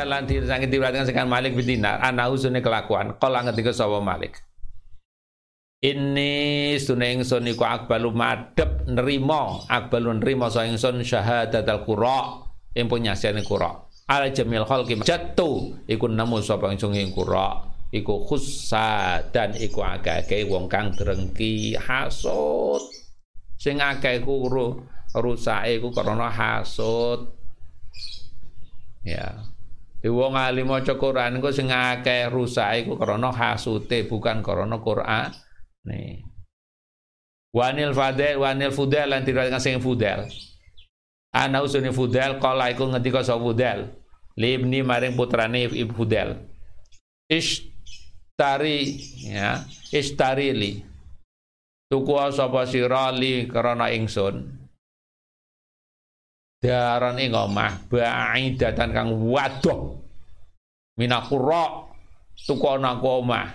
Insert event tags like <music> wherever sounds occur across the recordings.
Lan disangit diriwayatkan sekan Malik bin Dinar ana usune kelakuan. Kala ngendika sapa Malik? Ini sunai ingsun iku akbalu madep nerima akbalu nerima sa ingsun syahadatul qura. Ing penyaksian qura ala jamil khalqi jattu iku nemu sapa ingsun ing qura iku khussa dan iku akeh wong kang drengki hasud sing akeh iku rusake iku karena hasud ya di wong alim maca Quran iku sing akeh rusake iku karena hasute bukan karena Quran Nih. Wanil Fadel, Wanil Fudel lan diriwayatkan sing Fudel. Ana usune Fudel kala iku sapa Fudel. Libni maring putrane Ibu Fudel. Ishtari ya, istarili. Tuku sapa sira li krana ingsun. Daran ing omah baidatan kang wadoh. Minakura tuku ana omah.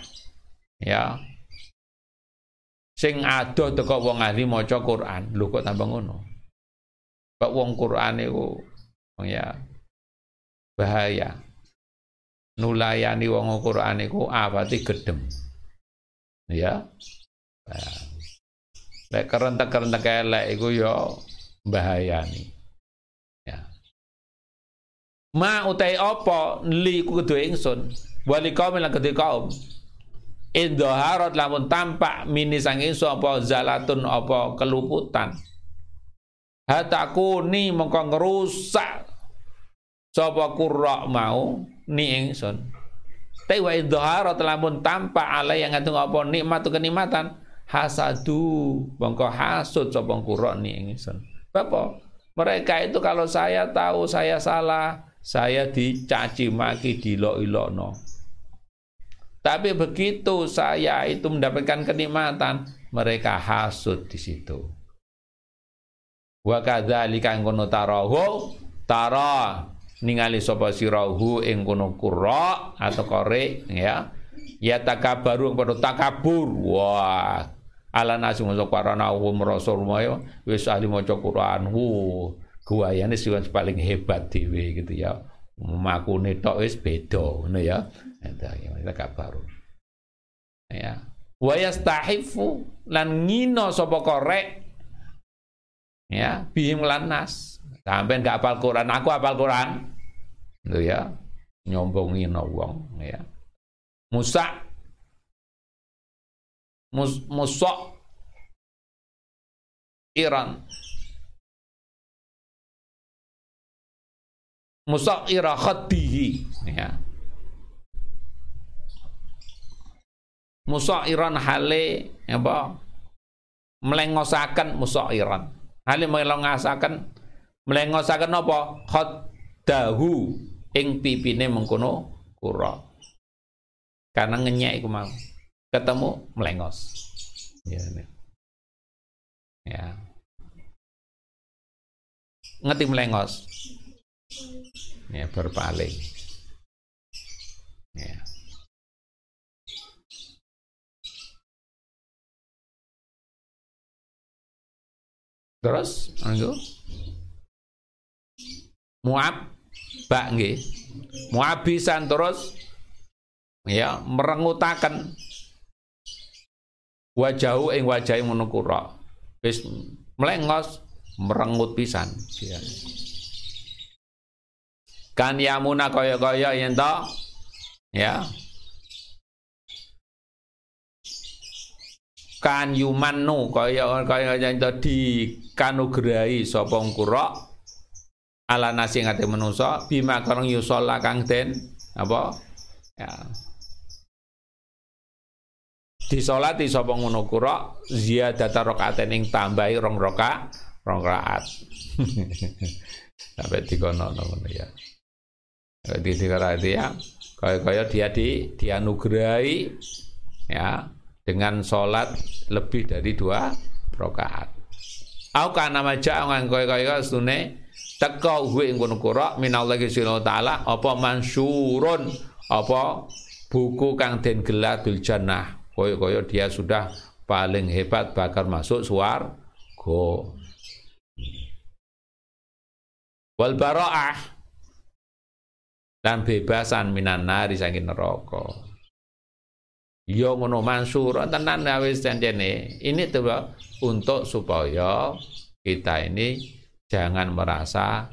Ya, sing adoh teko wong ahli maca Quran lho kok tambah ngono kok wong Quran iku ya bahaya. Nulayani wong Quran iku apati gedem ya. Lek kerentek-kerentek elek iku ya bahayani ya. Ma utai apa? Li ku kedue ingsun. Wali kaum lan kedue kaum. Idhaharat lamun tampak mini sang ingsun apa zalatun apa keluputan. Hatakuni mengko ngerusak sapa kurra mau ni ingsun. Tapi wa idhaharat lamun tampak ala yang ngatung apa nikmat kenikmatan hasadu mengko hasud sapa kurra ni ingsun. Bapak, mereka itu kalau saya tahu saya salah, saya dicaci maki dilok-ilokno. Tapi begitu saya itu mendapatkan kenikmatan, mereka hasud di situ. Wa kadzalika ngono tarahu tara ningali sapa sirahu ing kono qura atau kore ya. Ya takabaru pada takabur. Wah, ala masuk parana hu merasa rumaya wis ahli maca Quran hu guayane sing paling hebat dhewe gitu ya. Makune tok wis beda ngono ya. Kita kabar. Ya. Wa yastahifu lan ngino sapa korek ya bihim lan nas. Sampai gak apal Quran, aku apal Quran. Itu ya. Nyombongin wong ya. Musa mus, Musa Iran. Musa ira khaddihi ya. Musairan hale apa? Melengosaken musairan hale melengosaken melengosaken apa? Khaddahu ing pipine mengkono kura. Karena ngenyek iku mau. Ketemu melengos. Ya ya. Ngerti melengos? Ya berpaling. Ya. Terus anggo Muab bak nggih. Muabisan terus ya merengutaken wajahu ing wajahe ngono kura. Wis melengos merengut pisan. Ya. Kan yamuna kaya-kaya yen to ya kan yumanu kaya kaya itu di kanugrahi sapa kura ala nasi ngate manusa bima karang yusola kang den apa? Ya. Disolati sapa ngono kura ziyadata rakaaten ing tambahi rong raka rong rakaat. <laughs> Sampai dikono ngono ya. Di itu ya. Kaya-kaya dia di dianugerahi ya dengan sholat lebih dari dua rakaat. Au kana maja ngan kowe kaya teko gue ing kono kura minallahi subhanahu taala apa mansyurun apa buku kang den gelar bil jannah. Koyo-koyo dia sudah paling hebat bakal masuk suar go wal bara'ah. Dan bebasan minan nari saking neraka. Yo ngono mansur tenan wis janjene ini tuh untuk supaya kita ini jangan merasa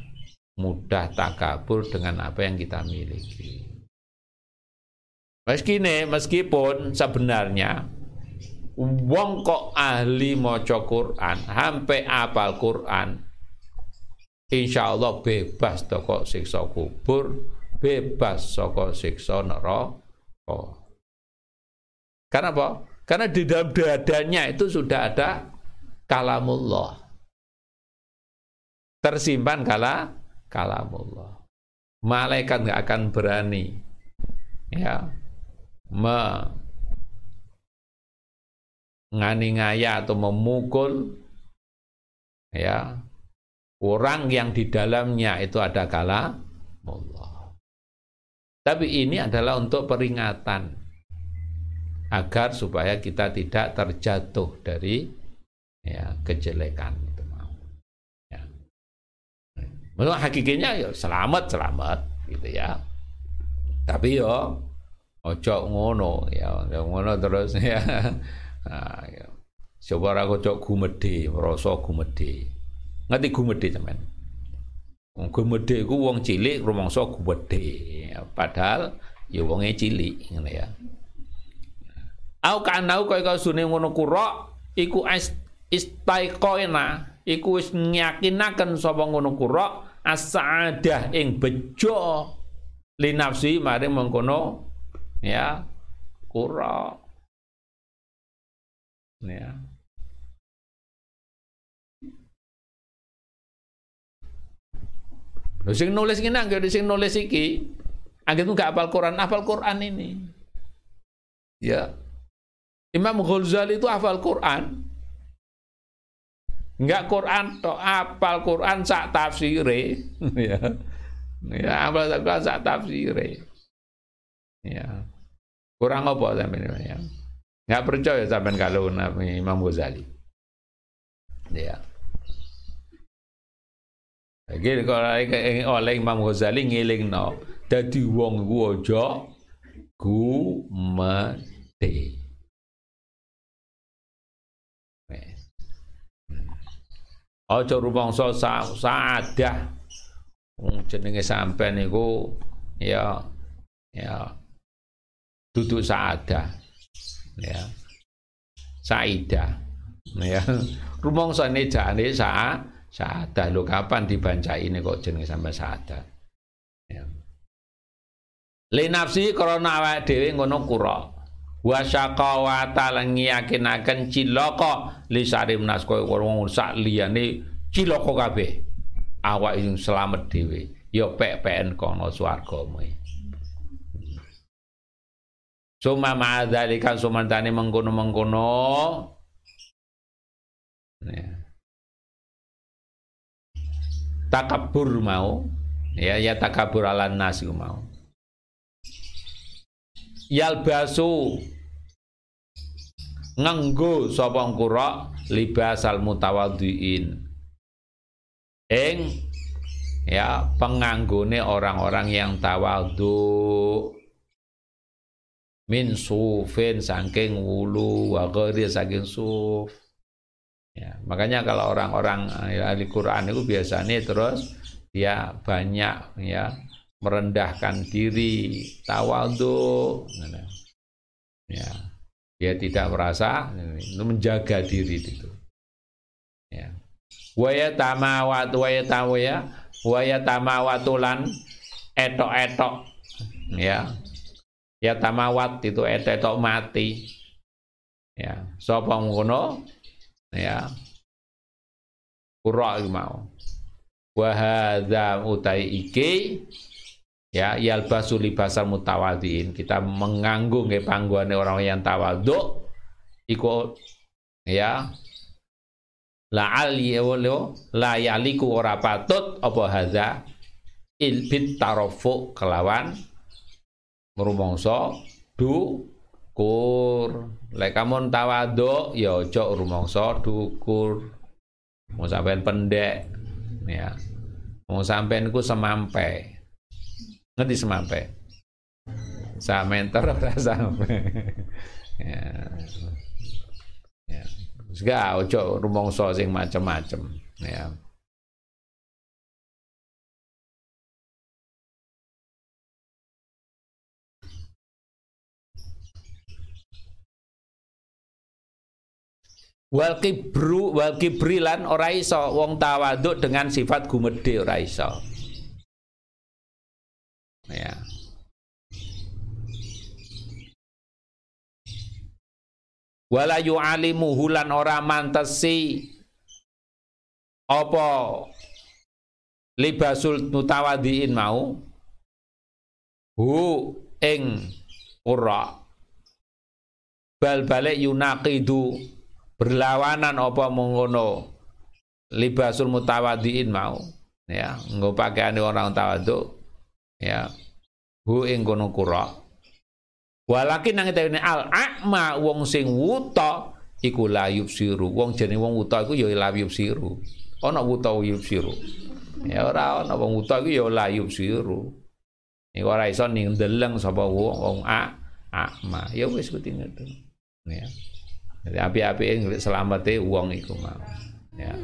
mudah takabur dengan apa yang kita miliki Meskine, meskipun sebenarnya wong kok ahli maca Quran, sampai apal Quran, insya Allah bebas toko siksa kubur, bebas toko siksa neraka. Karena apa? Karena di dalam dadanya itu sudah ada kalamullah. Tersimpan kala kalamullah. Malaikat nggak akan berani ya menganiaya atau memukul ya orang yang di dalamnya itu ada kala Allah. Tapi ini adalah untuk peringatan agar supaya kita tidak terjatuh dari ya kejelekan itu mau. Ya. Menurut hakikinya ya selamat selamat gitu ya. Tapi yo ojo ngono ya, ya ngono terus <laughs> ya. Nah, ya. coba aku cok gumede merasa gumede ngerti gumede teman? Gumede ku wong cilik rumangsa gumede ya, padahal ya wonge cilik ngene ya. Au kanau kaya kaya sune ngono kura iku istaiqoina iku wis nyakinaken sapa ngono kura as-sa'adah ing bejo linafsi mari mengkono ya kura ya Lho sing nulis ngene anggere sing nulis iki anggere gak apal Quran, apal Quran ini. Ya. Imam Ghazali itu hafal Quran. Enggak Quran tok apal Quran sak tafsire. <laughs> ya. Ya, apal Quran sak tafsire. Ya. Kurang apa sampean ya? Enggak percaya sampean kalau Nabi Imam Ghazali. Ya. Lagi kalau oleh Imam Ghazali ngiling no, dadi wong ku aja gumede. Aja rumangsa sa saadah. Wong jenenge sampean niku ya ya duduk saada ya saida ya. Rumangsa ini jane sa saada lo kapan dibaca ini kok jenenge sampai saada ya. Li nafsi krana awake dhewe ngono kura wa syaqawata lan ngiyakinaken cilaka li sarim nas wong sak liyane cilaka kabeh awak sing selamat dhewe ya pek-peken kono swarga Suma ma'adzalika sumantani mengkono-mengkono. Takabur mau. Ya, ya takabur ala nasi mau. Yalbasu nganggo sapa kura libasal mutawaddiin. Eng ya penganggone orang-orang yang tawadhu. Min sufin saking wulu wa saking suf. Ya makanya kalau orang-orang eh, ahli Quran itu biasanya terus dia banyak ya merendahkan diri tawadhu ya. Dia tidak merasa itu menjaga diri itu. Ya. Waya tamawat waya tawaya waya tamawatulan etok-etok. Ya. Ya tamawat itu etetok mati. Ya. Sapa ngono? Ya. Kura mau. Wa hadza utai iki ya yalbasu libasal mutawadin kita menganggung nggih panggoane orang yang tawadhu iku ya la ali la yaliku ora patut apa hadza ilbit tarofu kelawan ngrumangsa dukur. Lek kamu tawaduk ya aja rumangsa dukur. Mau sampean pendek ya. Mau sampean ku semampe. Ngerti <laughs> semampe? Sameter ora sampe. ya. Ya. Sega ojo rumangsa sing macem-macem ya. wal kibru wal kibrilan ora iso wong tawaduk dengan sifat gumedhe ora iso ya wala yu'alimu hulan ora mantesi apa libasul mutawadiin mau? Hu ing ora. Bal balik yunaqidu berlawanan apa mengono libasul mutawadiin mau? Ya nggo pakaiane orang tawadhu ya hu ing kono kura walakin nang tene al akma wong sing wuta iku la yubsiru. Wong jenenge wong wuta iku ya la yubsiru. Ana wuta yubsiru. Ya ora ana wong wuta iku ya la yubsiru. Iku ora iso ning ndeleng sapa wong wong a akma ya wis kuwi ngono ya. Jadi api-api ini selamatnya uang itu mau. Ya.